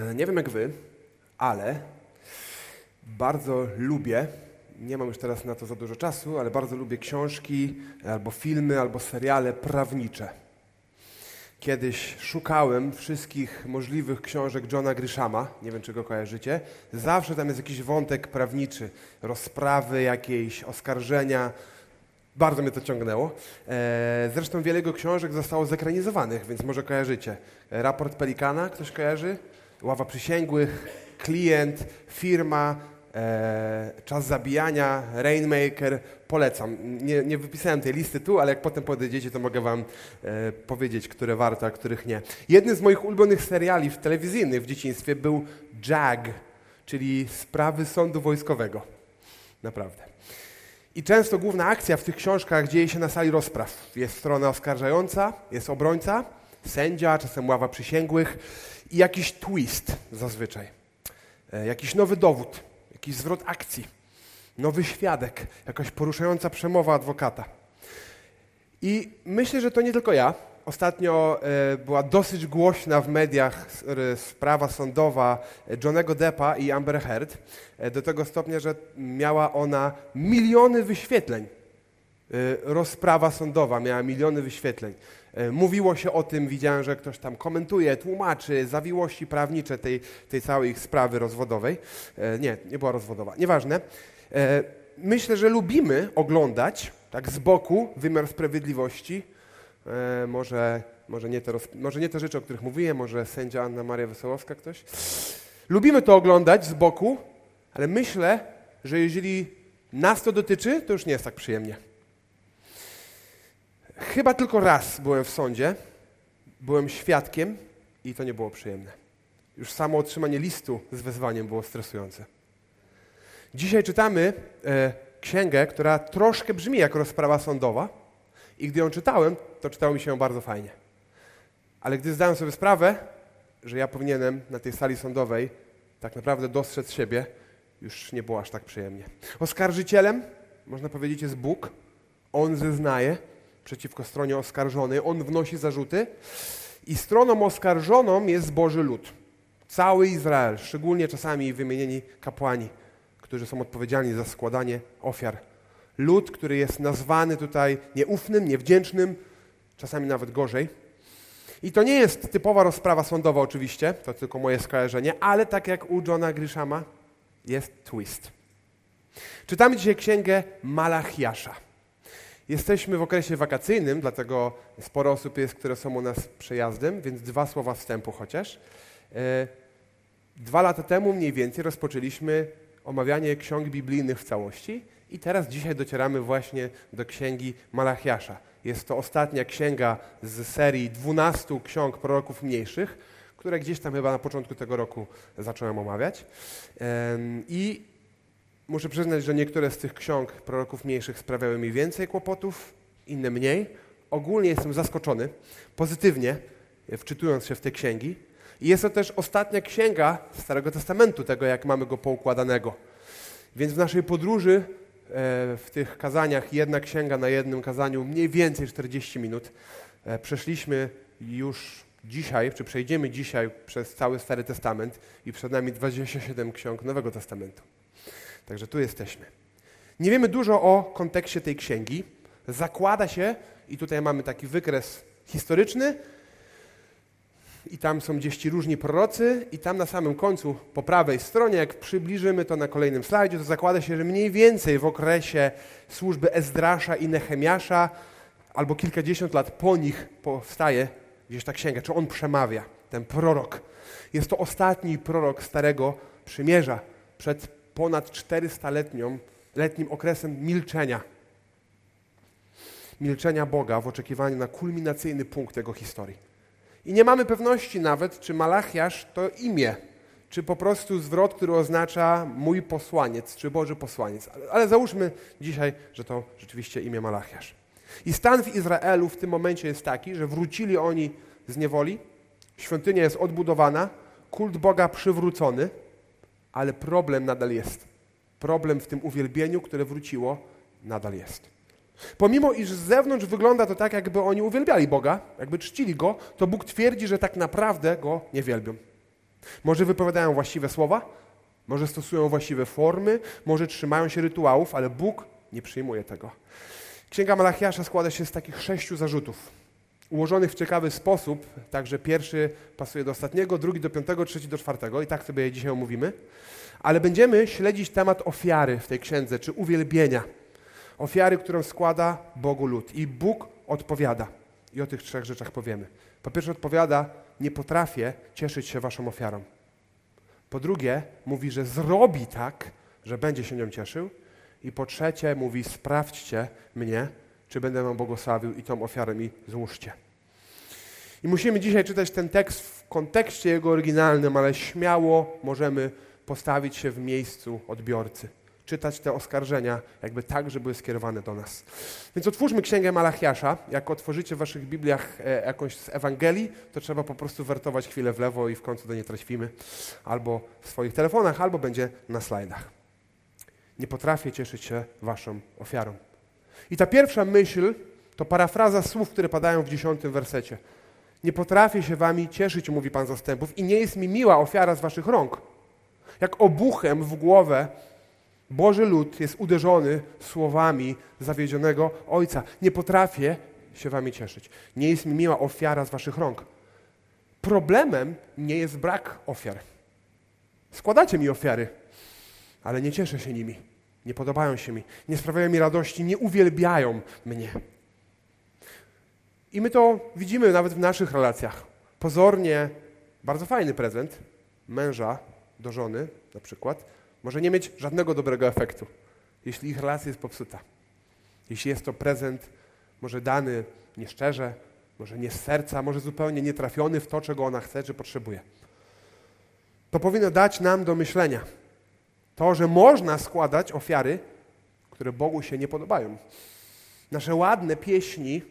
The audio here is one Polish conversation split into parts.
E, nie wiem jak wy, ale bardzo lubię, nie mam już teraz na to za dużo czasu, ale bardzo lubię książki, albo filmy, albo seriale prawnicze. Kiedyś szukałem wszystkich możliwych książek Johna Grishama, nie wiem czy go kojarzycie. Zawsze tam jest jakiś wątek prawniczy, rozprawy jakieś, oskarżenia. Bardzo mnie to ciągnęło. E, zresztą wiele jego książek zostało zekranizowanych, więc może kojarzycie. Raport Pelikana, ktoś kojarzy? Ława przysięgłych, klient, firma, e, czas zabijania, Rainmaker. Polecam. Nie, nie, wypisałem tej listy tu, ale jak potem podejdziecie, to mogę wam e, powiedzieć, które warto, a których nie. Jednym z moich ulubionych seriali w telewizyjnych w dzieciństwie był JAG, czyli Sprawy Sądu Wojskowego. Naprawdę. I często główna akcja w tych książkach dzieje się na sali rozpraw. Jest strona oskarżająca, jest obrońca, sędzia, czasem ława przysięgłych i jakiś twist zazwyczaj. E, jakiś nowy dowód, jakiś zwrot akcji, nowy świadek, jakaś poruszająca przemowa adwokata. I myślę, że to nie tylko ja. Ostatnio e, była dosyć głośna w mediach sprawa sądowa Johnego Deppa i Amber Heard, e, do tego stopnia, że miała ona miliony wyświetleń. Rozprawa sądowa miała miliony wyświetleń. E, mówiło się o tym, widziałem, że ktoś tam komentuje, tłumaczy zawiłości prawnicze tej, tej całej ich sprawy rozwodowej. E, nie, nie była rozwodowa, nieważne. E, myślę, że lubimy oglądać tak z boku wymiar sprawiedliwości. Może, może, nie te roz, może nie te rzeczy, o których mówiłem, może sędzia Anna Maria Wesołowska ktoś. Lubimy to oglądać z boku, ale myślę, że jeżeli nas to dotyczy, to już nie jest tak przyjemnie. Chyba tylko raz byłem w sądzie, byłem świadkiem i to nie było przyjemne. Już samo otrzymanie listu z wezwaniem było stresujące. Dzisiaj czytamy e, księgę, która troszkę brzmi jak rozprawa sądowa i gdy ją czytałem, to czytało mi się bardzo fajnie. Ale gdy zdałem sobie sprawę, że ja powinienem na tej sali sądowej tak naprawdę dostrzec siebie, już nie było aż tak przyjemnie. Oskarżycielem, można powiedzieć, jest Bóg. On zeznaje, przeciwko stronie oskarżonej. On wnosi zarzuty i stroną oskarżoną jest Boży lud. Cały Izrael, szczególnie czasami wymienieni kapłani, którzy są odpowiedzialni za składanie ofiar. Lud, który jest nazwany tutaj nieufnym, niewdzięcznym, czasami nawet gorzej. I to nie jest typowa rozprawa sądowa oczywiście, to tylko moje skojarzenie, ale tak jak u Johna Grishama jest twist. Czytamy dzisiaj księgę Malachiasza. Jesteśmy w okresie wakacyjnym, dlatego sporo osób jest, które są u nas przejazdem, więc dwa słowa wstępu chociaż. E, dwa lata temu mniej więcej rozpoczęliśmy omawianie ksiąg biblijnych w całości i teraz dzisiaj docieramy właśnie do księgi Malachiasza. Jest to ostatnia księga z serii 12 ksiąg proroków mniejszych, które gdzieś tam chyba na początku tego roku zacząłem omawiać. I Muszę przyznać, że niektóre z tych ksiąg proroków mniejszych sprawiały mi więcej kłopotów, inne mniej. Ogólnie jestem zaskoczony pozytywnie, wczytując się w te księgi. I jest to też ostatnia księga Starego Testamentu, tego jak mamy go poukładanego. Więc w naszej podróży e, w tych kazaniach, jedna księga na jednym kazaniu, mniej więcej 40 minut, e, przeszliśmy już dzisiaj, czy przejdziemy dzisiaj przez cały Stary Testament i przed nami 27 ksiąg Nowego Testamentu. Także tu jesteśmy. Nie wiemy dużo o kontekście tej księgi. Zakłada się, i tutaj mamy taki wykres historyczny, i tam są gdzieś ci różni prorocy, i tam na samym końcu, po prawej stronie, jak przybliżymy to na kolejnym slajdzie, to zakłada się, że mniej więcej w okresie służby Ezdrasza i Nehemiasza, albo kilkadziesiąt lat po nich powstaje gdzieś ta księga, czy on przemawia, ten prorok. Jest to ostatni prorok Starego Przymierza przed ponad 400-letnim letnim okresem milczenia. Milczenia Boga w oczekiwaniu na kulminacyjny punkt jego historii. I nie mamy pewności nawet, czy Malachiasz to imię, czy po prostu zwrot, który oznacza mój posłaniec, czy Boży posłaniec. Ale, ale załóżmy dzisiaj, że to rzeczywiście imię Malachiasz. I stan w Izraelu w tym momencie jest taki, że wrócili oni z niewoli, świątynia jest odbudowana, kult Boga przywrócony, ale problem nadal jest. Problem w tym uwielbieniu, które wróciło, nadal jest. Pomimo, iż z zewnątrz wygląda to tak, jakby oni uwielbiali Boga, jakby czcili Go, to Bóg twierdzi, że tak naprawdę Go nie wielbią. Może wypowiadają właściwe słowa, może stosują właściwe formy, może trzymają się rytuałów, ale Bóg nie przyjmuje tego. Księga Malachiasza składa się z takich sześciu zarzutów, ułożonych w ciekawy sposób, także pierwszy pasuje do ostatniego, drugi do piątego, trzeci do czwartego i tak sobie je dzisiaj omówimy. Ale będziemy śledzić temat ofiary w tej księdze, czy uwielbienia. Ofiary, którą składa Bogu lud. I Bóg odpowiada. I o tych trzech rzeczach powiemy. Po pierwsze odpowiada, nie potrafię cieszyć się waszą ofiarą. Po drugie, mówi, że zrobi tak, że będzie się nią cieszył. I po trzecie, mówi, sprawdźcie mnie, czy będę wam błogosławił i tą ofiarę mi złóżcie. I musimy dzisiaj czytać ten tekst w kontekście jego oryginalnym, ale śmiało możemy postawić się w miejscu odbiorcy. Czytać te oskarżenia jakby tak, że były skierowane do nas. Więc otwórzmy Księgę Malachiasza. Jak otworzycie w waszych Bibliach e, jakąś z Ewangelii, to trzeba po prostu wertować chwilę w lewo i w końcu do niej trafimy. Albo w swoich telefonach, albo będzie na slajdach. Nie potrafię cieszyć się waszą ofiarą. I ta pierwsza myśl to parafraza słów, które padają w dziesiątym wersecie. Nie potrafię się wami cieszyć, mówi Pan zastępów, i nie jest mi miła ofiara z waszych rąk. Jak obuchem w głowę Boży lud jest uderzony słowami zawiedzionego Ojca. Nie potrafię się wami cieszyć. Nie jest mi miła ofiara z waszych rąk. Problemem nie jest brak ofiar. Składacie mi ofiary, ale nie cieszę się nimi. Nie podobają się mi, nie sprawiają mi radości, nie uwielbiają mnie. I my to widzimy nawet w naszych relacjach. Pozornie bardzo fajny prezent męża do żony na przykład może nie mieć żadnego dobrego efektu, jeśli ich relacja jest popsuta. Jeśli jest to prezent może dany nieszczerze, może nie z serca, może zupełnie nietrafiony w to, czego ona chce czy potrzebuje. To powinno dać nam do myślenia. To, że można składać ofiary, które Bogu się nie podobają. Nasze ładne pieśni,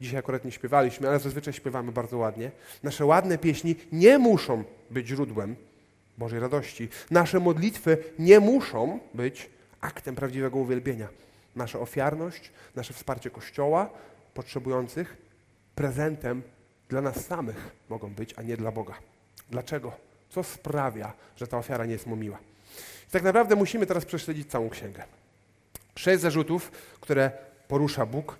dzisiaj akurat nie śpiewaliśmy, ale zazwyczaj śpiewamy bardzo ładnie, nasze ładne pieśni nie muszą być źródłem Bożej radości. Nasze modlitwy nie muszą być aktem prawdziwego uwielbienia. Nasza ofiarność, nasze wsparcie Kościoła, potrzebujących, prezentem dla nas samych mogą być, a nie dla Boga. Dlaczego? Co sprawia, że ta ofiara nie jest mu miła? I tak naprawdę musimy teraz prześledzić całą księgę. Sześć zarzutów, które porusza Bóg,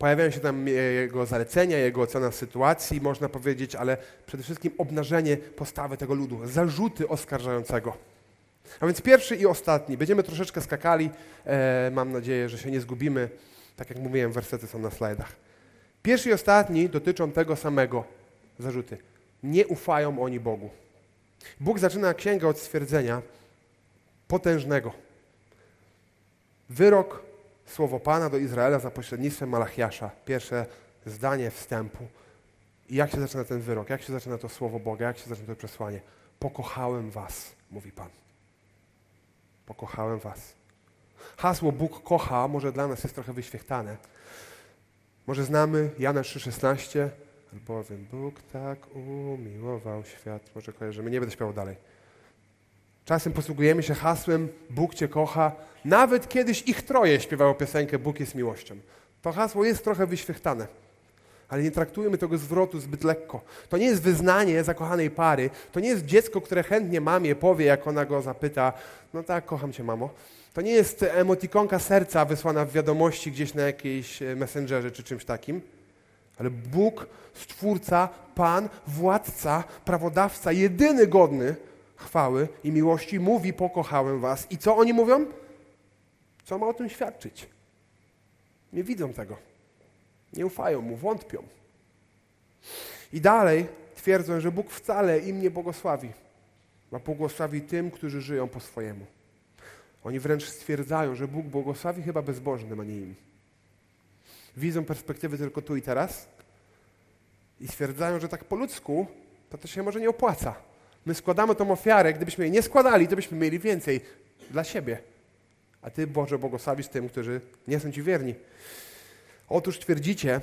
Pojawiają się tam jego zalecenia, jego ocena sytuacji, można powiedzieć, ale przede wszystkim obnażenie postawy tego ludu, zarzuty oskarżającego. A więc pierwszy i ostatni. Będziemy troszeczkę skakali. E, mam nadzieję, że się nie zgubimy. Tak jak mówiłem, wersety są na slajdach. Pierwszy i ostatni dotyczą tego samego zarzuty. Nie ufają oni Bogu. Bóg zaczyna księgę od stwierdzenia potężnego. Wyrok słowo Pana do Izraela za pośrednictwem Malachiasza. Pierwsze zdanie wstępu. I jak się zaczyna ten wyrok? Jak się zaczyna to słowo Boga? Jak się zaczyna to przesłanie? Pokochałem was, mówi Pan. Pokochałem was. Hasło Bóg kocha może dla nas jest trochę wyświechtane. Może znamy Jana 3,16, albowiem Bóg tak umiłował świat. Może kojarzymy, nie będę śpiewał dalej. Czasem posługujemy się hasłem Bóg Cię kocha. Nawet kiedyś ich troje śpiewało piosenkę Bóg jest miłością. To hasło jest trochę wyświechtane, ale nie traktujemy tego zwrotu zbyt lekko. To nie jest wyznanie zakochanej pary, to nie jest dziecko, które chętnie mamie powie, jak ona go zapyta, no tak, kocham Cię mamo. To nie jest emotikonka serca wysłana w wiadomości gdzieś na jakiejś e, messengerze czy czymś takim, ale Bóg, Stwórca, Pan, Władca, Prawodawca, jedyny godny, chwały i miłości mówi: Pokochałem Was. I co oni mówią? Co ma o tym świadczyć? Nie widzą tego. Nie ufają mu, wątpią. I dalej twierdzą, że Bóg wcale im nie błogosławi. Ma błogosławi tym, którzy żyją po swojemu. Oni wręcz stwierdzają, że Bóg błogosławi chyba bezbożnym, a nie im. Widzą perspektywy tylko tu i teraz i stwierdzają, że tak po ludzku to to się może nie opłaca. My składamy tą ofiarę, gdybyśmy jej nie składali, to byśmy mieli więcej dla siebie. A Ty, Boże, błogosławisz tym, którzy nie są Ci wierni. Otóż twierdzicie,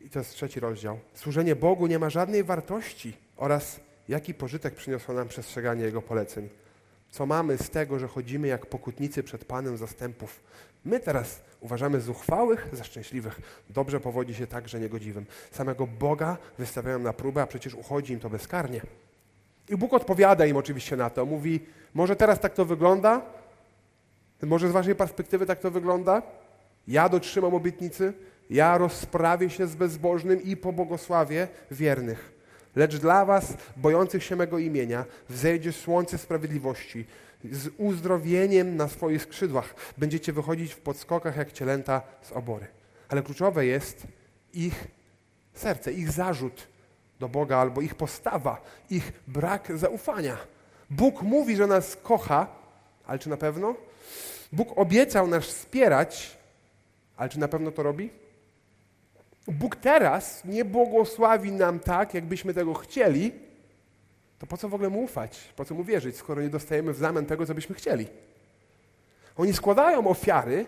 i to jest trzeci rozdział, służenie Bogu nie ma żadnej wartości oraz jaki pożytek przyniosło nam przestrzeganie Jego poleceń. Co mamy z tego, że chodzimy jak pokutnicy przed Panem zastępów? My teraz uważamy zuchwałych za szczęśliwych. Dobrze powodzi się także niegodziwym. Samego Boga wystawiają na próbę, a przecież uchodzi im to bezkarnie. I Bóg odpowiada im oczywiście na to. Mówi, może teraz tak to wygląda, może z waszej perspektywy tak to wygląda. Ja dotrzymam obietnicy, ja rozprawię się z bezbożnym i pobłogosławię wiernych. Lecz dla was, bojących się mego imienia, wzejdzie słońce sprawiedliwości. Z uzdrowieniem na swoich skrzydłach będziecie wychodzić w podskokach jak cielęta z obory. Ale kluczowe jest ich serce, ich zarzut do Boga albo ich postawa, ich brak zaufania. Bóg mówi, że nas kocha, ale czy na pewno? Bóg obiecał nas wspierać, ale czy na pewno to robi? Bóg teraz nie błogosławi nam tak, jakbyśmy tego chcieli, to po co w ogóle mu ufać? Po co mu wierzyć, skoro nie dostajemy w zamian tego, co byśmy chcieli? Oni składają ofiary,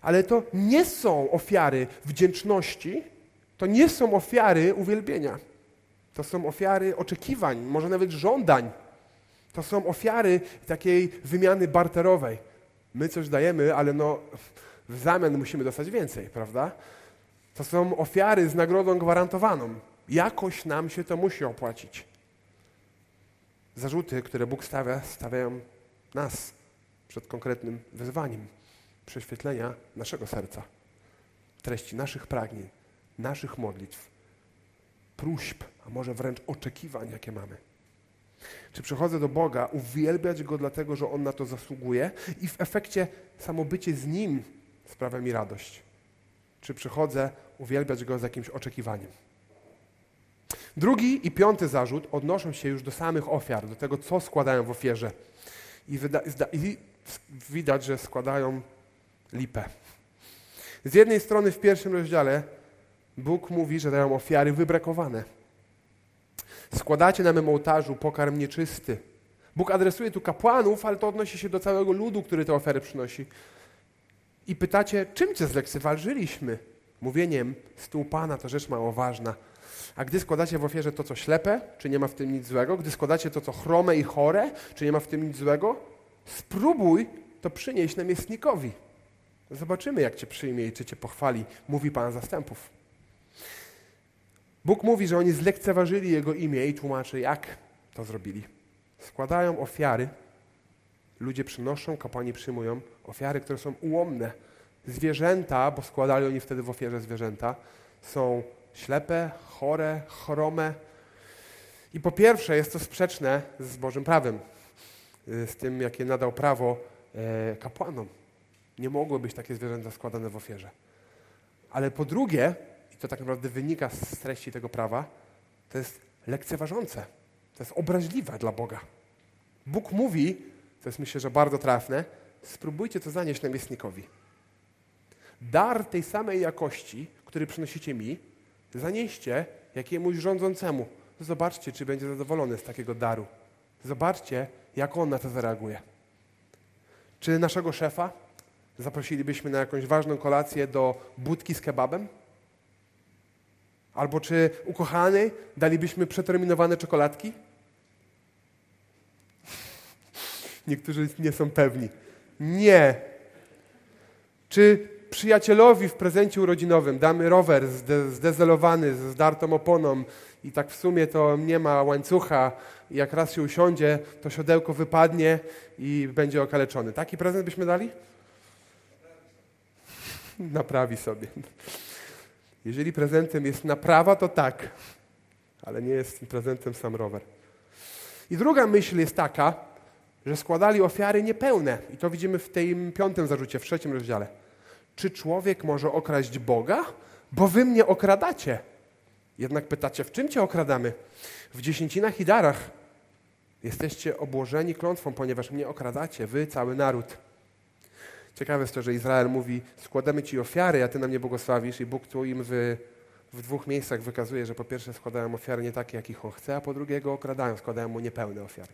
ale to nie są ofiary wdzięczności, to nie są ofiary uwielbienia. To są ofiary oczekiwań, może nawet żądań. To są ofiary takiej wymiany barterowej. My coś dajemy, ale no w zamian musimy dostać więcej, prawda? To są ofiary z nagrodą gwarantowaną. Jakoś nam się to musi opłacić. Zarzuty, które Bóg stawia, stawiają nas przed konkretnym wyzwaniem prześwietlenia naszego serca, treści naszych pragnień, naszych modlitw, próśb, a może wręcz oczekiwań, jakie mamy. Czy przychodzę do Boga uwielbiać Go dlatego, że On na to zasługuje i w efekcie samo bycie z Nim sprawia mi radość? Czy przychodzę uwielbiać Go z jakimś oczekiwaniem? Drugi i piąty zarzut odnoszą się już do samych ofiar, do tego, co składają w ofierze. I, i widać, że składają lipę. Z jednej strony w pierwszym rozdziale Bóg mówi, że dają ofiary wybrakowane. Składacie na mym ołtarzu pokarm nieczysty. Bóg adresuje tu kapłanów, ale to odnosi się do całego ludu, który te ofiary przynosi. I pytacie, czym cię zlekceważyliśmy? Mówieniem stół Pana to rzecz mało ważna. A gdy składacie w ofierze to, co ślepe, czy nie ma w tym nic złego? Gdy składacie to, co chrome i chore, czy nie ma w tym nic złego? Spróbuj to przynieść namiestnikowi. Zobaczymy, jak cię przyjmie i czy cię pochwali, mówi Pan zastępów. Bóg mówi, że oni zlekceważyli Jego imię i tłumaczy, jak to zrobili. Składają ofiary, ludzie przynoszą, kapłani przyjmują ofiary, które są ułomne. Zwierzęta, bo składali oni wtedy w ofierze zwierzęta, są ślepe, chore, chrome. I po pierwsze jest to sprzeczne z Bożym prawem, y, z tym, jakie nadał prawo e, kapłanom. Nie mogły być takie zwierzęta składane w ofierze. Ale po drugie, to tak naprawdę wynika z treści tego prawa, to jest lekceważące. To jest obraźliwe dla Boga. Bóg mówi, to jest myślę, że bardzo trafne, spróbujcie to zanieść namiestnikowi. Dar tej samej jakości, który przynosicie mi, zanieście jakiemuś rządzącemu. Zobaczcie, czy będzie zadowolony z takiego daru. Zobaczcie, jak on na to zareaguje. Czy naszego szefa zaprosilibyśmy na jakąś ważną kolację do budki z kebabem? Albo czy ukochany dalibyśmy przeterminowane czekoladki? Niektórzy nie są pewni. Nie. Czy przyjacielowi w prezencie urodzinowym damy rower zde zdezelowany, z zdartą oponą i tak w sumie to nie ma łańcucha i jak raz się usiądzie, to siodełko wypadnie i będzie okaleczony. Taki prezent byśmy dali? Naprawi sobie. Jeżeli prezentem jest naprawa, to tak, ale nie jest prezentem sam rower. I druga myśl jest taka, że składali ofiary niepełne. I to widzimy w tym piątym zarzucie, w trzecim rozdziale. Czy człowiek może okraść Boga? Bo wy mnie okradacie. Jednak pytacie, w czym cię okradamy? W dziesięcinach i darach jesteście obłożeni klątwą, ponieważ mnie okradacie, wy, cały naród. Ciekawe jest to, że Izrael mówi, składamy Ci ofiary, a Ty nam nie błogosławisz i Bóg tu im w, w dwóch miejscach wykazuje, że po pierwsze składają ofiary nie takie, jakich On chce, a po drugie go okradają, składają Mu niepełne ofiary.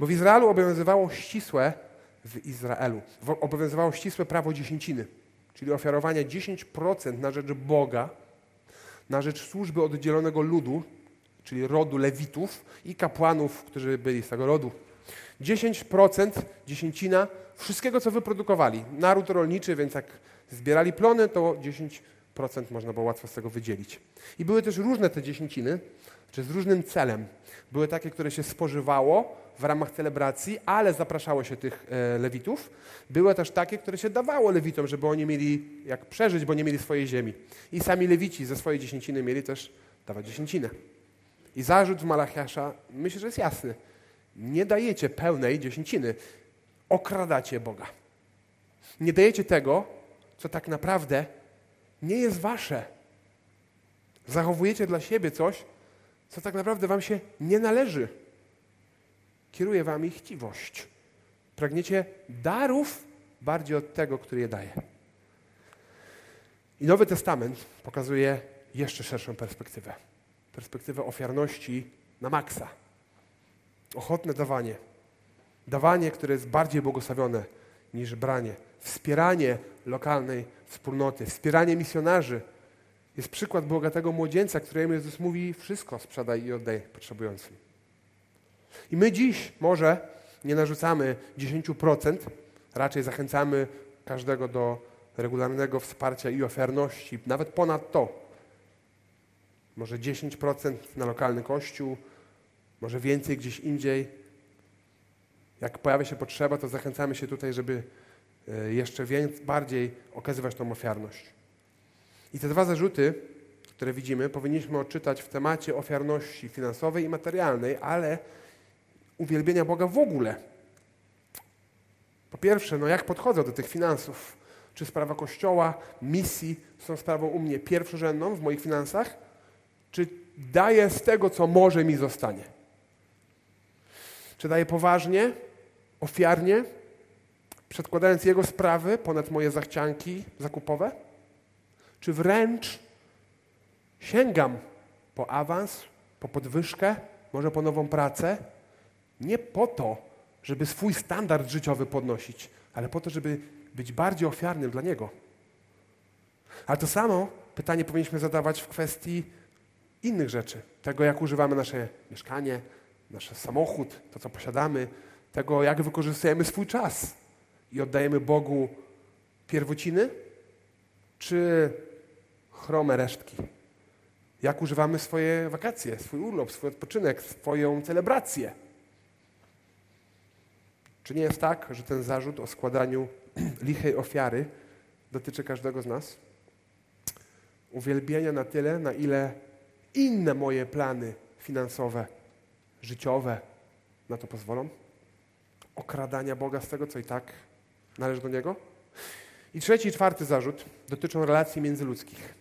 Bo w Izraelu obowiązywało ścisłe, w Izraelu, obowiązywało ścisłe prawo dziesięciny, czyli ofiarowania 10% na rzecz Boga, na rzecz służby oddzielonego ludu, czyli rodu Lewitów i kapłanów, którzy byli z tego rodu. 10% dziesięcina wszystkiego, co wyprodukowali. Naród rolniczy, więc jak zbierali plony, to 10% można było łatwo z tego wydzielić. I były też różne te dziesięciny. czy z różnym celem. Były takie, które się spożywało w ramach celebracji, ale zapraszało się tych e, lewitów. Były też takie, które się dawało lewitom, żeby oni mieli jak przeżyć, bo nie mieli swojej ziemi. I sami lewici ze swojej dziesięciny mieli też dawać dziesięcinę. I zarzut w Malachiasza, myślę, że jest jasny. Nie dajecie pełnej dziesięciny. Okradacie Boga. Nie dajecie tego, co tak naprawdę nie jest wasze. Zachowujecie dla siebie coś, co tak naprawdę wam się nie należy. Kieruje wami chciwość. Pragniecie darów bardziej od tego, który je daje. I Nowy Testament pokazuje jeszcze szerszą perspektywę. Perspektywę ofiarności na maksa. Ochotne dawanie. Dawanie, które jest bardziej błogosławione niż branie. Wspieranie lokalnej wspólnoty, wspieranie misjonarzy. Jest przykład bogatego młodzieńca, któremu Jezus mówi: Wszystko sprzedaj i oddaj potrzebującym. I my dziś może nie narzucamy 10%, raczej zachęcamy każdego do regularnego wsparcia i ofiarności, nawet ponad to. Może 10% na lokalny kościół, może więcej gdzieś indziej. Jak pojawia się potrzeba, to zachęcamy się tutaj, żeby e, jeszcze więcej, bardziej okazywać tą ofiarność. I te dwa zarzuty, które widzimy, powinniśmy odczytać w temacie ofiarności finansowej i materialnej, ale uwielbienia Boga w ogóle. Po pierwsze, no jak podchodzę do tych finansów? Czy sprawa kościoła, misji są sprawą u mnie pierwszorzędną w moich finansach? Czy daję z tego, co może mi zostanie? Czy daję poważnie, ofiarnie, przedkładając Jego sprawy ponad moje zachcianki zakupowe? Czy wręcz sięgam po awans, po podwyżkę, może po nową pracę? Nie po to, żeby swój standard życiowy podnosić, ale po to, żeby być bardziej ofiarnym dla Niego. Ale to samo pytanie powinniśmy zadawać w kwestii innych rzeczy. Tego, jak używamy nasze mieszkanie, nasz samochód, to, co posiadamy, tego, jak wykorzystujemy swój czas i oddajemy Bogu pierwociny, czy chrome resztki. Jak używamy swoje wakacje, swój urlop, swój odpoczynek, swoją celebrację. Czy nie jest tak, że ten zarzut o składaniu lichej ofiary dotyczy każdego z nas? Uwielbienia na tyle, na ile inne moje plany finansowe, życiowe na to pozwolą? Okradania Boga z tego, co i tak należy do Niego? I trzeci i czwarty zarzut dotyczą relacji międzyludzkich.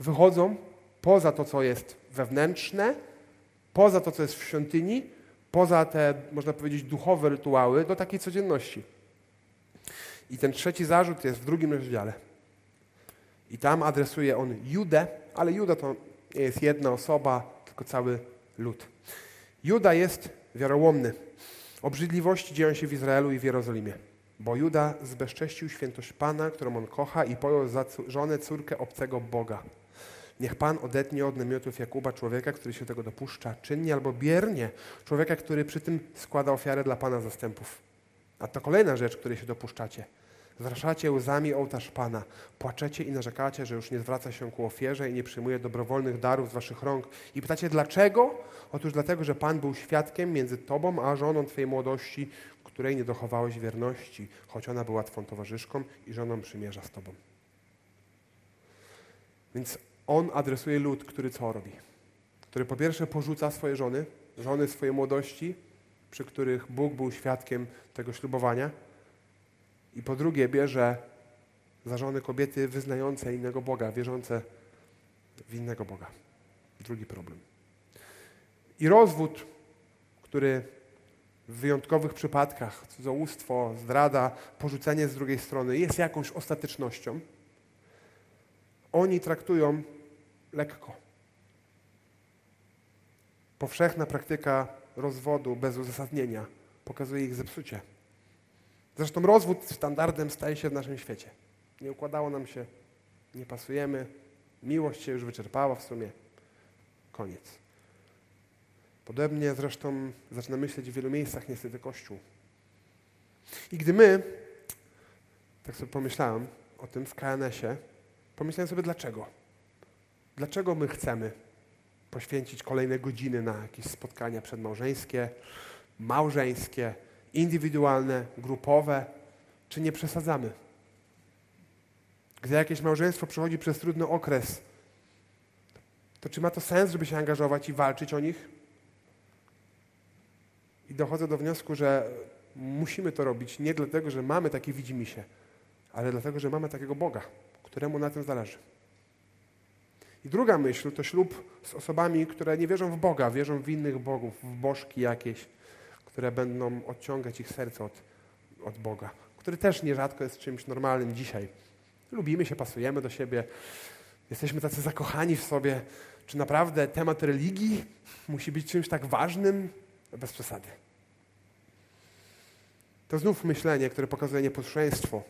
Wychodzą poza to, co jest wewnętrzne, poza to, co jest w świątyni, poza te, można powiedzieć, duchowe rytuały, do takiej codzienności. I ten trzeci zarzut jest w drugim rozdziale. I tam adresuje on Judę, ale Juda to nie jest jedna osoba, tylko cały lud. Juda jest wiarołomny. Obrzydliwości dzieją się w Izraelu i w Jerozolimie. Bo Juda zbezcześcił świętość Pana, którą on kocha i pojął za żonę córkę obcego Boga. Niech Pan odetnie od namiotów Jakuba człowieka, który się tego dopuszcza, czynnie albo biernie, człowieka, który przy tym składa ofiarę dla Pana zastępów. A to kolejna rzecz, której się dopuszczacie. Zraszacie łzami ołtarz Pana, płaczecie i narzekacie, że już nie zwraca się ku ofierze i nie przyjmuje dobrowolnych darów z waszych rąk. I pytacie, dlaczego? Otóż dlatego, że Pan był świadkiem między tobą a żoną twojej młodości, której nie dochowałeś wierności, choć ona była twą towarzyszką i żoną przymierza z tobą. Więc on adresuje lud, który co robi? Który po pierwsze porzuca swoje żony, żony swojej młodości, przy których Bóg był świadkiem tego ślubowania, i po drugie bierze za żony kobiety wyznające innego Boga, wierzące w innego Boga. Drugi problem. I rozwód, który w wyjątkowych przypadkach, cudzołóstwo, zdrada, porzucenie z drugiej strony jest jakąś ostatecznością, oni traktują lekko. Powszechna praktyka rozwodu bez uzasadnienia pokazuje ich zepsucie. Zresztą rozwód standardem staje się w naszym świecie. Nie układało nam się, nie pasujemy, miłość się już wyczerpała w sumie. Koniec. Podobnie zresztą zaczyna myśleć w wielu miejscach niestety Kościół. I gdy my, tak sobie pomyślałem o tym w KNS-ie, pomyślałem sobie dlaczego. Dlaczego my chcemy poświęcić kolejne godziny na jakieś spotkania przedmałżeńskie, małżeńskie, indywidualne, grupowe, czy nie przesadzamy? Gdy jakieś małżeństwo przechodzi przez trudny okres, to czy ma to sens, żeby się angażować i walczyć o nich? I dochodzę do wniosku, że musimy to robić nie dlatego, że mamy takie widzimisię, ale dlatego, że mamy takiego Boga, któremu na tym zależy. I druga myśl to ślub z osobami, które nie wierzą w Boga, wierzą w innych bogów, w bożki jakieś, które będą odciągać ich serce od, od Boga, który też nierzadko jest czymś normalnym dzisiaj. Lubimy się, pasujemy do siebie, jesteśmy tacy zakochani w sobie. Czy naprawdę temat religii musi być czymś tak ważnym? Bez przesady. To znów myślenie, które pokazuje nieposłuszeństwo.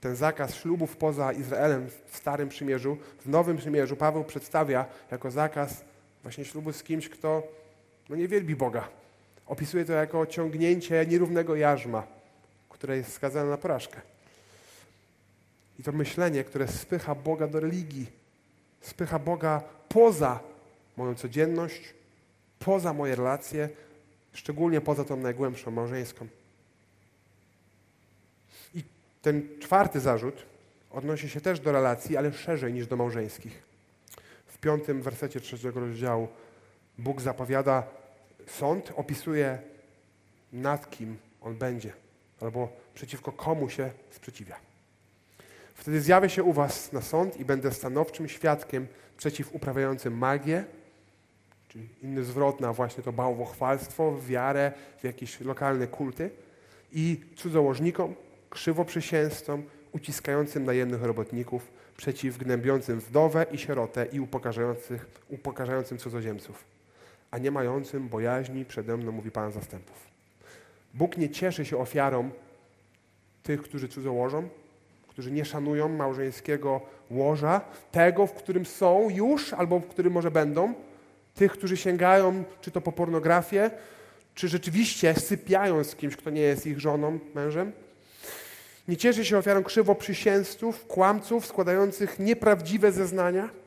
Ten zakaz ślubów poza Izraelem w Starym Przymierzu, w Nowym Przymierzu Paweł przedstawia jako zakaz właśnie ślubu z kimś, kto no, nie wielbi Boga. Opisuje to jako ciągnięcie nierównego jarzma, które jest skazane na porażkę. I to myślenie, które spycha Boga do religii, spycha Boga poza moją codzienność, poza moje relacje, szczególnie poza tą najgłębszą małżeńską. I ten czwarty zarzut odnosi się też do relacji, ale szerzej niż do małżeńskich. W piątym wersecie trzeciego rozdziału Bóg zapowiada sąd, opisuje nad kim on będzie, albo przeciwko komu się sprzeciwia. Wtedy zjawię się u was na sąd i będę stanowczym świadkiem przeciw uprawiającym magię, czyli inny zwrot na właśnie to bałwochwalstwo, wiarę w jakieś lokalne kulty i cudzołożnikom, krzywoprzysięzcom, uciskającym najemnych robotników, przeciw gnębiącym wdowę i sierotę i upokarzającym cudzoziemców, a nie mającym bojaźni przede mną, mówi Pan zastępów. Bóg nie cieszy się ofiarą tych, którzy cudzołożą, którzy nie szanują małżeńskiego łoża, tego, w którym są już albo w którym może będą, tych, którzy sięgają czy to po pornografię, czy rzeczywiście sypiają z kimś, kto nie jest ich żoną, mężem. Nie cieszy się ofiarą krzywoprzysięzców, kłamców składających nieprawdziwe zeznania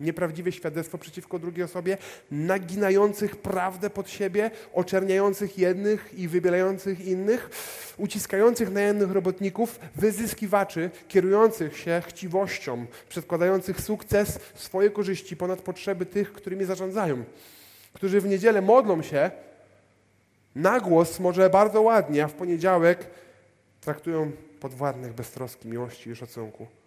nieprawdziwe świadectwo przeciwko drugiej osobie, naginających prawdę pod siebie, oczerniających jednych i wybielających innych, uciskających najemnych robotników, wyzyskiwaczy, kierujących się chciwością, przedkładających sukces swoje korzyści ponad potrzeby tych, którymi zarządzają, którzy w niedzielę modlą się na głos, może bardzo ładnie, a w poniedziałek traktują podwładnych bez troski, miłości i szacunku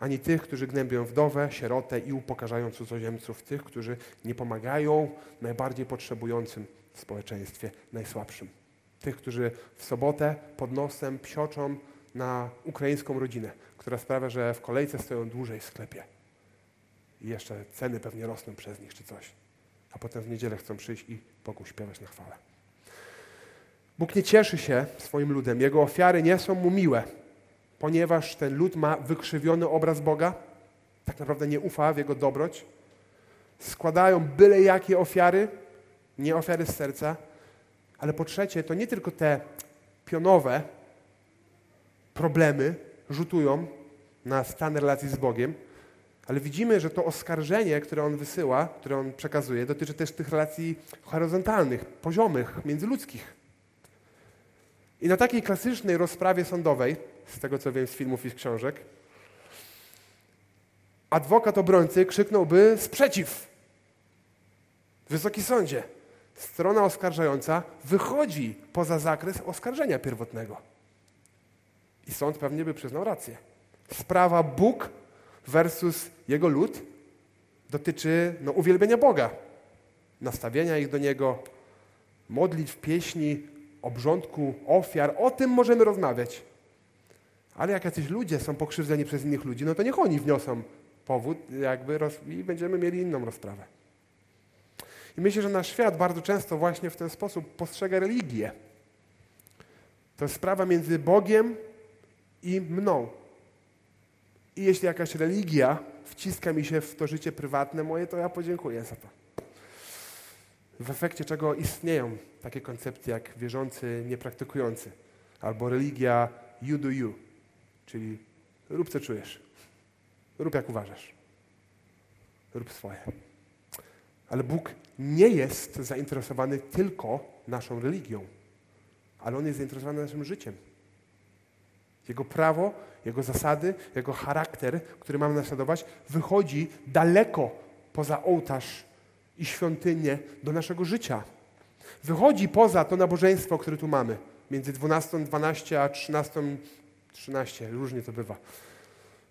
ani tych, którzy gnębią wdowę, sierotę i upokarzają cudzoziemców, tych, którzy nie pomagają najbardziej potrzebującym w społeczeństwie, najsłabszym. Tych, którzy w sobotę pod nosem psioczą na ukraińską rodzinę, która sprawia, że w kolejce stoją dłużej w sklepie. I jeszcze ceny pewnie rosną przez nich czy coś. A potem w niedzielę chcą przyjść i Bogu śpiewać na chwałę. Bóg nie cieszy się swoim ludem. Jego ofiary nie są mu miłe ponieważ ten lud ma wykrzywiony obraz Boga, tak naprawdę nie ufa w Jego dobroć, składają byle jakie ofiary, nie ofiary z serca, ale po trzecie, to nie tylko te pionowe problemy rzutują na stan relacji z Bogiem, ale widzimy, że to oskarżenie, które on wysyła, które on przekazuje, dotyczy też tych relacji horyzontalnych, poziomych, międzyludzkich. I na takiej klasycznej rozprawie sądowej, z tego co wiem z filmów i z książek, adwokat obrońcy krzyknąłby sprzeciw. Wysoki sądzie, strona oskarżająca wychodzi poza zakres oskarżenia pierwotnego. I sąd pewnie by przyznał rację. Sprawa Bóg versus jego lud dotyczy no, uwielbienia Boga, nastawienia ich do Niego, modlitw, pieśni, obrządku, ofiar, o tym możemy rozmawiać. Ale jak jacyś ludzie są pokrzywdzeni przez innych ludzi, no to niech oni wniosą powód jakby roz... i będziemy mieli inną rozprawę. I myślę, że nasz świat bardzo często właśnie w ten sposób postrzega religię. To jest sprawa między Bogiem i mną. I jeśli jakaś religia wciska mi się w to życie prywatne moje, to ja podziękuję za to. W efekcie czego istnieją takie koncepcje jak wierzący, niepraktykujący, albo religia you do you, czyli rób co czujesz, rób jak uważasz, rób swoje. Ale Bóg nie jest zainteresowany tylko naszą religią, ale On jest zainteresowany naszym życiem. Jego prawo, Jego zasady, Jego charakter, który mamy naśladować, wychodzi daleko poza ołtarz i świątynię do naszego życia. Wychodzi poza to nabożeństwo, które tu mamy. Między 12.12 a 13.13. Różnie to bywa.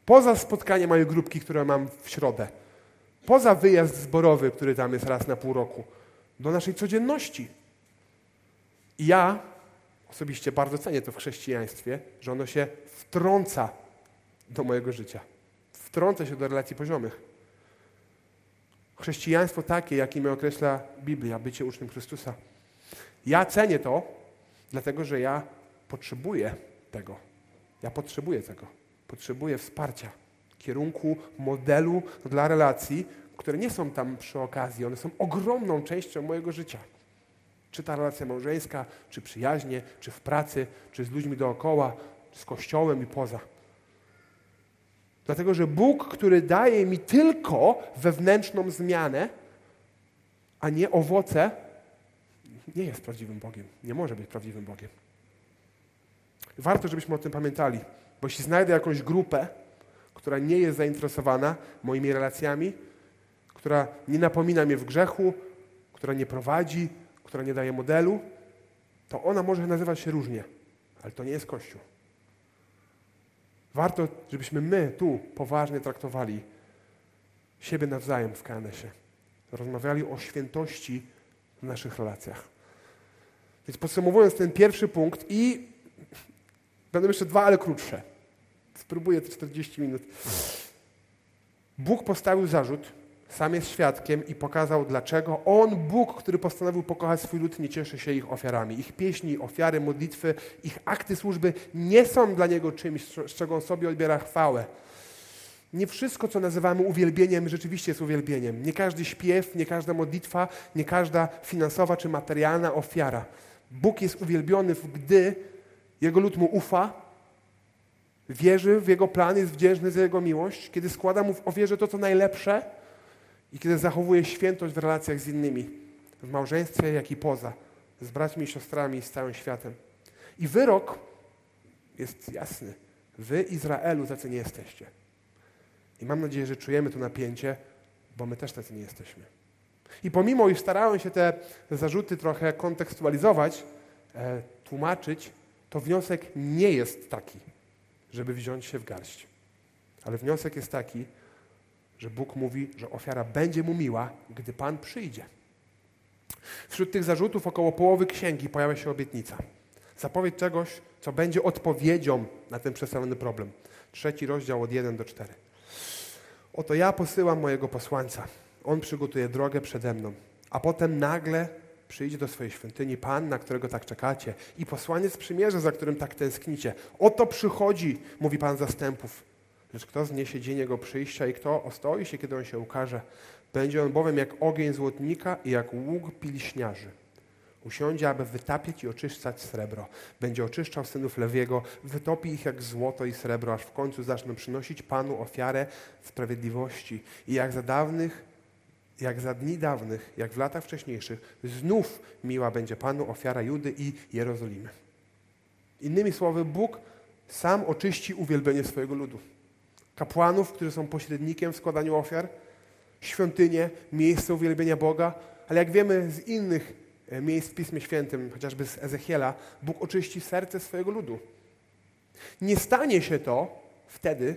Poza spotkanie mojej grupki, które mam w środę. Poza wyjazd zborowy, który tam jest raz na pół roku. Do naszej codzienności. I ja osobiście bardzo cenię to w chrześcijaństwie, że ono się wtrąca do mojego życia. Wtrąca się do relacji poziomych. Chrześcijaństwo takie, jakim określa Biblia, bycie uczniem Chrystusa. Ja cenię to, dlatego że ja potrzebuję tego. Ja potrzebuję tego. Potrzebuję wsparcia, kierunku, modelu dla relacji, które nie są tam przy okazji, one są ogromną częścią mojego życia. Czy ta relacja małżeńska, czy przyjaźnie, czy w pracy, czy z ludźmi dookoła, z kościołem i poza. Dlatego, że Bóg, który daje mi tylko wewnętrzną zmianę, a nie owoce, nie jest prawdziwym Bogiem. Nie może być prawdziwym Bogiem. Warto, żebyśmy o tym pamiętali, bo jeśli znajdę jakąś grupę, która nie jest zainteresowana moimi relacjami, która nie napomina mnie w grzechu, która nie prowadzi, która nie daje modelu, to ona może nazywać się różnie, ale to nie jest Kościół. Warto, żebyśmy my tu poważnie traktowali siebie nawzajem w KNS-ie. Rozmawiali o świętości w naszych relacjach. Więc podsumowując ten pierwszy punkt i będą jeszcze dwa, ale krótsze. Spróbuję te 40 minut. Bóg postawił zarzut, sam jest świadkiem i pokazał dlaczego. On, Bóg, który postanowił pokochać swój lud, nie cieszy się ich ofiarami. Ich pieśni, ofiary, modlitwy, ich akty służby nie są dla Niego czymś, z czego On sobie odbiera chwałę. Nie wszystko, co nazywamy uwielbieniem, rzeczywiście jest uwielbieniem. Nie każdy śpiew, nie każda modlitwa, nie każda finansowa czy materialna ofiara. Bóg jest uwielbiony, gdy Jego lud mu ufa, wierzy w Jego plan, jest wdzięczny za Jego miłość, kiedy składa mu w ofierze to, co najlepsze, i kiedy zachowuje świętość w relacjach z innymi, w małżeństwie, jak i poza, z braćmi i siostrami, z całym światem. I wyrok jest jasny. Wy, Izraelu, tacy nie jesteście. I mam nadzieję, że czujemy to napięcie, bo my też tacy nie jesteśmy. I pomimo, iż starałem się te zarzuty trochę kontekstualizować, e, tłumaczyć, to wniosek nie jest taki, żeby wziąć się w garść. Ale wniosek jest taki, że Bóg mówi, że ofiara będzie mu miła, gdy Pan przyjdzie. Wśród tych zarzutów około połowy księgi pojawia się obietnica. Zapowiedź czegoś, co będzie odpowiedzią na ten przedstawiony problem. Trzeci rozdział od 1 do 4. Oto ja posyłam mojego posłańca. On przygotuje drogę przede mną. A potem nagle przyjdzie do swojej świątyni Pan, na którego tak czekacie i posłaniec przymierza, za którym tak tęsknicie. Oto przychodzi, mówi Pan zastępów Lecz kto zniesie dzień Jego przyjścia i kto ostoi się, kiedy On się ukaże? Będzie On bowiem jak ogień złotnika i jak łuk pilśniarzy. Usiądzie, aby wytapiać i oczyszczać srebro. Będzie oczyszczał synów Lewiego, wytopi ich jak złoto i srebro, aż w końcu zaczną przynosić Panu ofiarę sprawiedliwości. I jak za dawnych, jak za dni dawnych, jak w latach wcześniejszych, znów miła będzie Panu ofiara Judy i Jerozolimy. Innymi słowy, Bóg sam oczyści uwielbienie swojego ludu kapłanów, którzy są pośrednikiem w składaniu ofiar, świątynię, miejsce uwielbienia Boga, ale jak wiemy z innych e, miejsc w Pismie Świętym, chociażby z Ezechiela, Bóg oczyści serce swojego ludu. Nie stanie się to wtedy,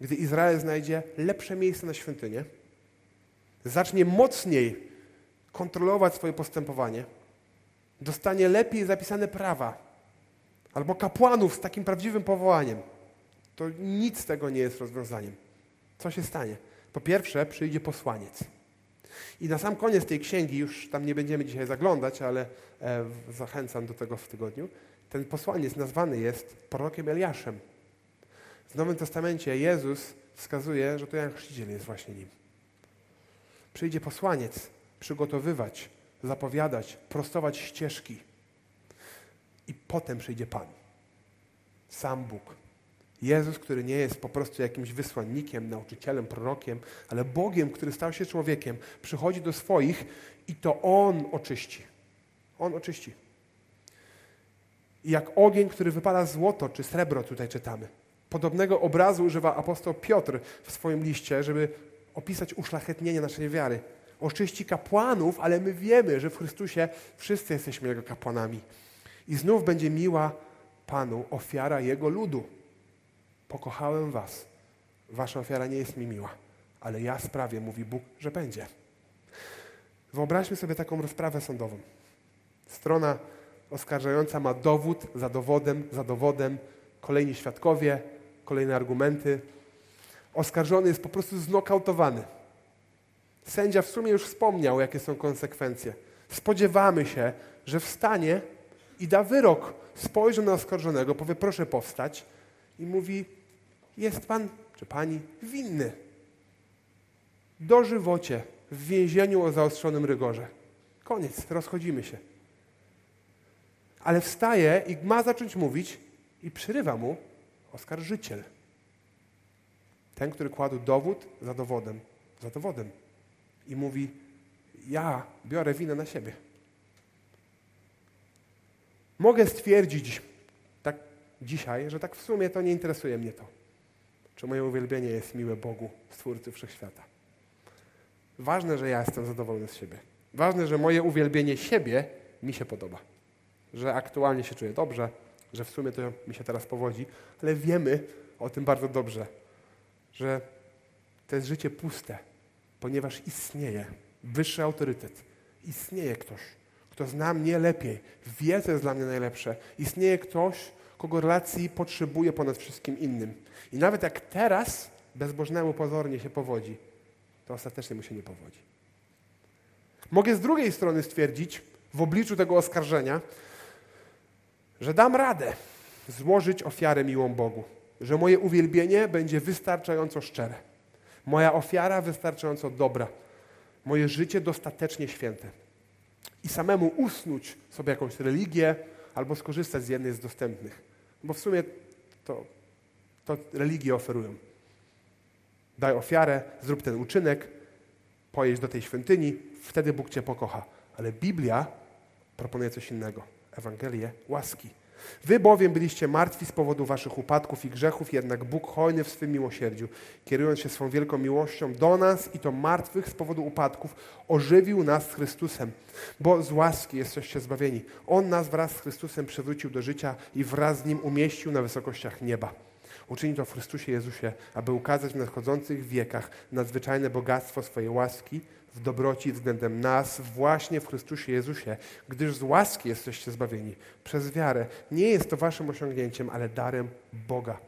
gdy Izrael znajdzie lepsze miejsce na świątynię, zacznie mocniej kontrolować swoje postępowanie, dostanie lepiej zapisane prawa, albo kapłanów z takim prawdziwym powołaniem – to nic z tego nie jest rozwiązaniem. Co się stanie? Po pierwsze, przyjdzie posłaniec. I na sam koniec tej księgi, już tam nie będziemy dzisiaj zaglądać, ale e, zachęcam do tego w tygodniu, ten posłaniec nazwany jest prorokiem Eliaszem. W Nowym Testamencie Jezus wskazuje, że to Jan Chrzciciel jest właśnie nim. Przyjdzie posłaniec przygotowywać, zapowiadać, prostować ścieżki. I potem przyjdzie Pan. Sam Bóg Jezus, który nie jest po prostu jakimś wysłannikiem, nauczycielem, prorokiem, ale Bogiem, który stał się człowiekiem, przychodzi do swoich i to On oczyści. On oczyści. Jak ogień, który wypala złoto czy srebro, tutaj czytamy. Podobnego obrazu używa apostoł Piotr w swoim liście, żeby opisać uszlachetnienie naszej wiary. Oczyści kapłanów, ale my wiemy, że w Chrystusie wszyscy jesteśmy Jego kapłanami. I znów będzie miła Panu ofiara Jego ludu. Pokochałem was. Wasza ofiara nie jest mi miła, ale ja sprawię, mówi Bóg, że będzie. Wyobraźmy sobie taką rozprawę sądową. Strona oskarżająca ma dowód za dowodem, za dowodem, kolejni świadkowie, kolejne argumenty. Oskarżony jest po prostu znokautowany. Sędzia w sumie już wspomniał, jakie są konsekwencje. Spodziewamy się, że wstanie i da wyrok. Spojrzy na oskarżonego, powie proszę powstać i mówi jest pan czy pani winny. Dożywocie w więzieniu o zaostrzonym rygorze. Koniec, rozchodzimy się. Ale wstaje i ma zacząć mówić i przyrywa mu oskarżyciel. Ten, który kładł dowód za dowodem, za dowodem. I mówi, ja biorę winę na siebie. Mogę stwierdzić tak dzisiaj, że tak w sumie to nie interesuje mnie to. Czy moje uwielbienie jest miłe Bogu, Stwórcy Wszechświata. Ważne, że ja jestem zadowolony z siebie. Ważne, że moje uwielbienie siebie mi się podoba. Że aktualnie się czuję dobrze, że w sumie to mi się teraz powodzi, ale wiemy o tym bardzo dobrze, że to jest życie puste, ponieważ istnieje wyższy autorytet. Istnieje ktoś, kto zna mnie lepiej, wie, co jest dla mnie najlepsze. Istnieje ktoś, kogo relacji potrzebuje ponad wszystkim innym. I nawet jak teraz bezbożnemu pozornie się powodzi, to ostatecznie mu się nie powodzi. Mogę z drugiej strony stwierdzić, w obliczu tego oskarżenia, że dam radę złożyć ofiarę miłą Bogu, że moje uwielbienie będzie wystarczająco szczere, moja ofiara wystarczająco dobra, moje życie dostatecznie święte. I samemu usnuć sobie jakąś religię albo skorzystać z jednej z dostępnych. Bo w sumie to, to religie oferują. Daj ofiarę, zrób ten uczynek, pojedź do tej świątyni, wtedy Bóg Cię pokocha. Ale Biblia proponuje coś innego. Ewangelię łaski. Wy bowiem byliście martwi z powodu waszych upadków i grzechów, jednak Bóg hojny w swym miłosierdziu, kierując się swą wielką miłością do nas i to martwych z powodu upadków, ożywił nas z Chrystusem, bo z łaski jesteście zbawieni. On nas wraz z Chrystusem przywrócił do życia i wraz z Nim umieścił na wysokościach nieba. Uczyni to w Chrystusie Jezusie, aby ukazać w nadchodzących wiekach nadzwyczajne bogactwo swojej łaski, w dobroci względem nas właśnie w Chrystusie Jezusie, gdyż z łaski jesteście zbawieni przez wiarę. Nie jest to waszym osiągnięciem, ale darem Boga.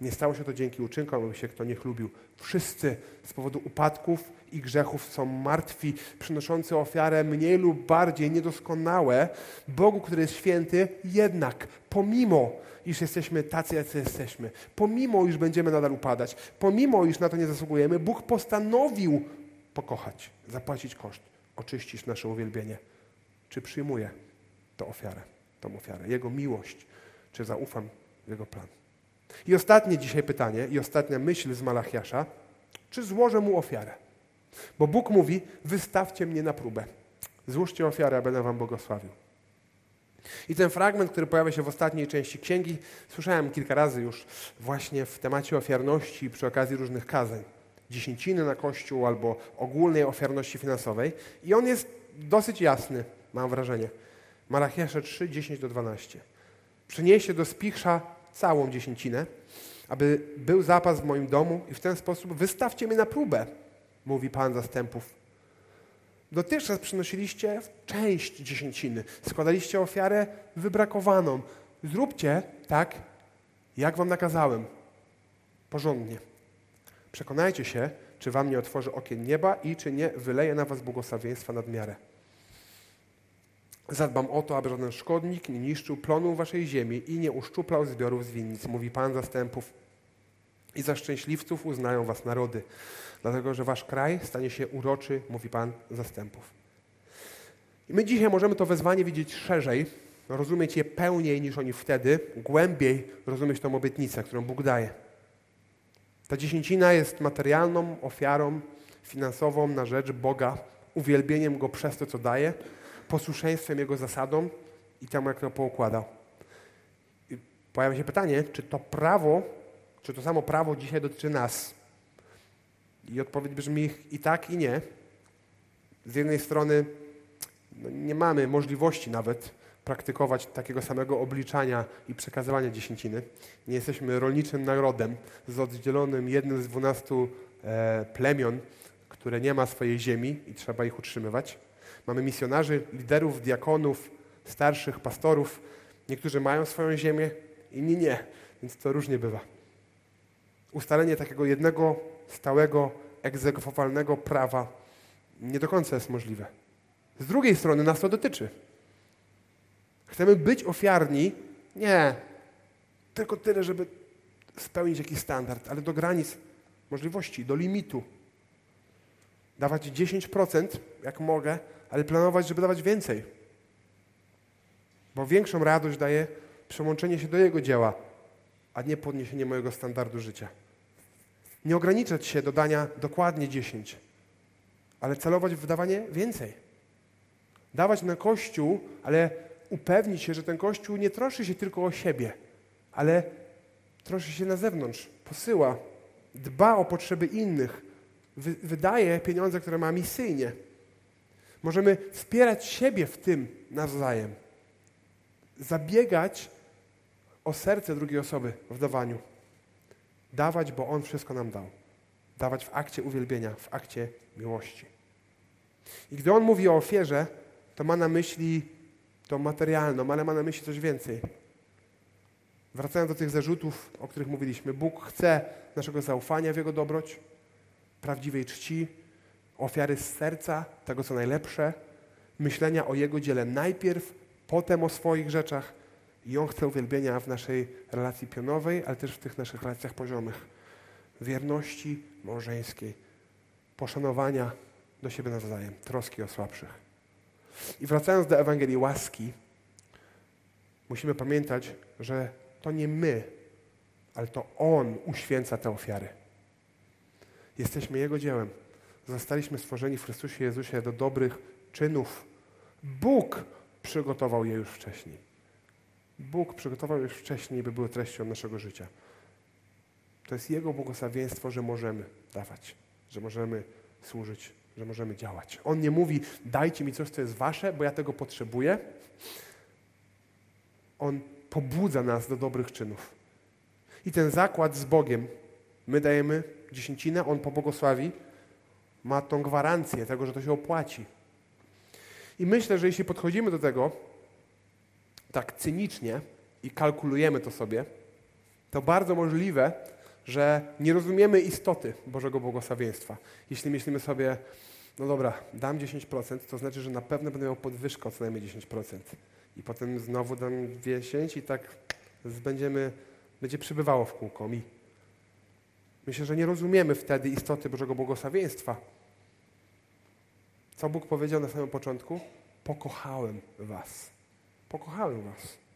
Nie stało się to dzięki uczynkom, aby się kto nie chlubił. Wszyscy z powodu upadków i grzechów są martwi, przynoszący ofiarę mniej lub bardziej niedoskonałe Bogu, który jest święty, jednak pomimo iż jesteśmy tacy, jacy jesteśmy, pomimo iż będziemy nadal upadać, pomimo iż na to nie zasługujemy, Bóg postanowił pokochać, zapłacić koszt, oczyścić nasze uwielbienie. Czy przyjmuję tę ofiarę, tą ofiarę, Jego miłość, czy zaufam w Jego plan. I ostatnie dzisiaj pytanie, i ostatnia myśl z Malachiasza, czy złożę Mu ofiarę? Bo Bóg mówi, wystawcie mnie na próbę. Złóżcie ofiarę, a będę wam błogosławił. I ten fragment, który pojawia się w ostatniej części księgi, słyszałem kilka razy już właśnie w temacie ofiarności przy okazji różnych kazań dziesięciny na Kościół albo ogólnej ofiarności finansowej. I on jest dosyć jasny, mam wrażenie. Malachiasza 3, 10 do 12. Przynieście do spichrza całą dziesięcinę, aby był zapas w moim domu i w ten sposób wystawcie mnie na próbę, mówi Pan zastępów. Dotychczas przynosiliście część dziesięciny, składaliście ofiarę wybrakowaną. Zróbcie tak, jak wam nakazałem. Porządnie. Przekonajcie się, czy wam nie otworzy okien nieba i czy nie wyleje na was błogosławieństwa nad miarę. Zadbam o to, aby żaden szkodnik nie niszczył plonu waszej ziemi i nie uszczuplał zbiorów z winnic, mówi Pan zastępów. I za szczęśliwców uznają was narody, dlatego że wasz kraj stanie się uroczy, mówi Pan zastępów. I my dzisiaj możemy to wezwanie widzieć szerzej, rozumieć je pełniej niż oni wtedy, głębiej rozumieć tą obietnicę, którą Bóg daje. Ta dziesięcina jest materialną ofiarą finansową na rzecz Boga, uwielbieniem Go przez to, co daje, posłuszeństwem Jego zasadom i temu, jak to poukładał. I pojawia się pytanie, czy to prawo, czy to samo prawo dzisiaj dotyczy nas? I odpowiedź brzmi i tak, i nie. Z jednej strony no, nie mamy możliwości nawet praktykować takiego samego obliczania i przekazywania dziesięciny. Nie jesteśmy rolniczym narodem z oddzielonym jednym z dwunastu e, plemion, które nie ma swojej ziemi i trzeba ich utrzymywać. Mamy misjonarzy, liderów, diakonów, starszych, pastorów. Niektórzy mają swoją ziemię, inni nie, więc to różnie bywa. Ustalenie takiego jednego stałego, egzekwowalnego prawa nie do końca jest możliwe. Z drugiej strony nas to dotyczy. Chcemy być ofiarni? Nie. Tylko tyle, żeby spełnić jakiś standard, ale do granic możliwości, do limitu. Dawać 10%, jak mogę, ale planować, żeby dawać więcej. Bo większą radość daje przełączenie się do Jego dzieła, a nie podniesienie mojego standardu życia. Nie ograniczać się do dania dokładnie 10, ale celować w wydawanie więcej. Dawać na Kościół, ale upewnić się, że ten Kościół nie troszczy się tylko o siebie, ale troszczy się na zewnątrz, posyła, dba o potrzeby innych, wy, wydaje pieniądze, które ma misyjnie. Możemy wspierać siebie w tym nawzajem, zabiegać o serce drugiej osoby w dawaniu. Dawać, bo On wszystko nam dał. Dawać w akcie uwielbienia, w akcie miłości. I gdy On mówi o ofierze, to ma na myśli tą materialną, ale ma na myśli coś więcej. Wracając do tych zarzutów, o których mówiliśmy, Bóg chce naszego zaufania w Jego dobroć, prawdziwej czci, ofiary z serca, tego co najlepsze, myślenia o Jego dziele najpierw, potem o swoich rzeczach. I On chce uwielbienia w naszej relacji pionowej, ale też w tych naszych relacjach poziomych. Wierności małżeńskiej, poszanowania do siebie nawzajem, troski o słabszych. I wracając do Ewangelii łaski, musimy pamiętać, że to nie my, ale to On uświęca te ofiary. Jesteśmy Jego dziełem. Zostaliśmy stworzeni w Chrystusie Jezusie do dobrych czynów. Bóg przygotował je już wcześniej. Bóg przygotował już wcześniej, by były treścią naszego życia. To jest Jego błogosławieństwo, że możemy dawać, że możemy służyć że możemy działać. On nie mówi, dajcie mi coś, co jest wasze, bo ja tego potrzebuję. On pobudza nas do dobrych czynów. I ten zakład z Bogiem, my dajemy dziesięcinę, On pobłogosławi, ma tą gwarancję tego, że to się opłaci. I myślę, że jeśli podchodzimy do tego tak cynicznie i kalkulujemy to sobie, to bardzo możliwe, że nie rozumiemy istoty Bożego błogosławieństwa. Jeśli myślimy sobie, no dobra, dam 10%, to znaczy, że na pewno będę miał podwyżkę o co najmniej 10%. I potem znowu dam 10 i tak będziemy, będzie przybywało w kółko mi. Myślę, że nie rozumiemy wtedy istoty Bożego błogosławieństwa. Co Bóg powiedział na samym początku? Pokochałem was. Pokochałem was.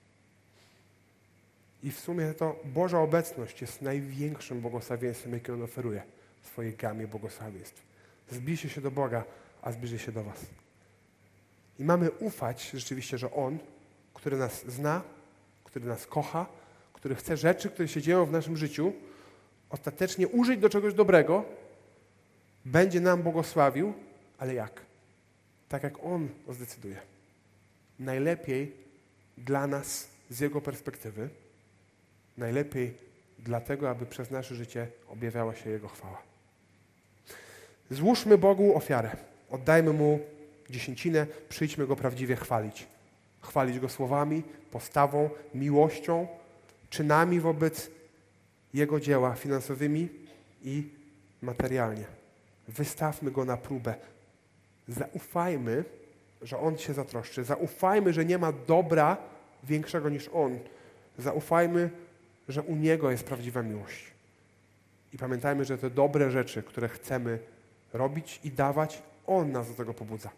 I w sumie to Boża obecność jest największym błogosławieństwem, jakie On oferuje w swojej gamie błogosławieństw. Zbliżcie się do Boga, a zbliży się do Was. I mamy ufać rzeczywiście, że On, który nas zna, który nas kocha, który chce rzeczy, które się dzieją w naszym życiu, ostatecznie użyć do czegoś dobrego, będzie nam błogosławił, ale jak? Tak jak On zdecyduje. Najlepiej dla nas z Jego perspektywy, najlepiej dlatego, aby przez nasze życie objawiała się Jego chwała. Złóżmy Bogu ofiarę. Oddajmy Mu dziesięcinę, przyjdźmy Go prawdziwie chwalić. Chwalić Go słowami, postawą, miłością, czynami wobec Jego dzieła finansowymi i materialnie. Wystawmy Go na próbę. Zaufajmy, że On się zatroszczy. Zaufajmy, że nie ma dobra większego niż On. Zaufajmy, że u Niego jest prawdziwa miłość. I pamiętajmy, że te dobre rzeczy, które chcemy robić i dawać, On nas do tego pobudza.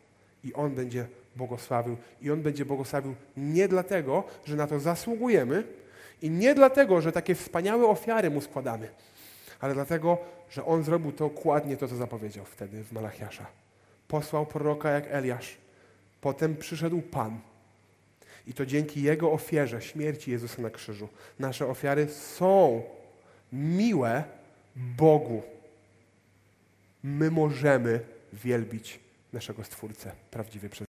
i On będzie błogosławił. I On będzie błogosławił nie dlatego, że na to zasługujemy i nie dlatego, że takie wspaniałe ofiary Mu składamy, ale dlatego, że On zrobił dokładnie to, co zapowiedział wtedy w Malachiasza. Posłał proroka jak Eliasz. Potem przyszedł Pan. I to dzięki Jego ofierze, śmierci Jezusa na krzyżu, nasze ofiary są miłe Bogu. My możemy wielbić naszego Stwórcę prawdziwie przez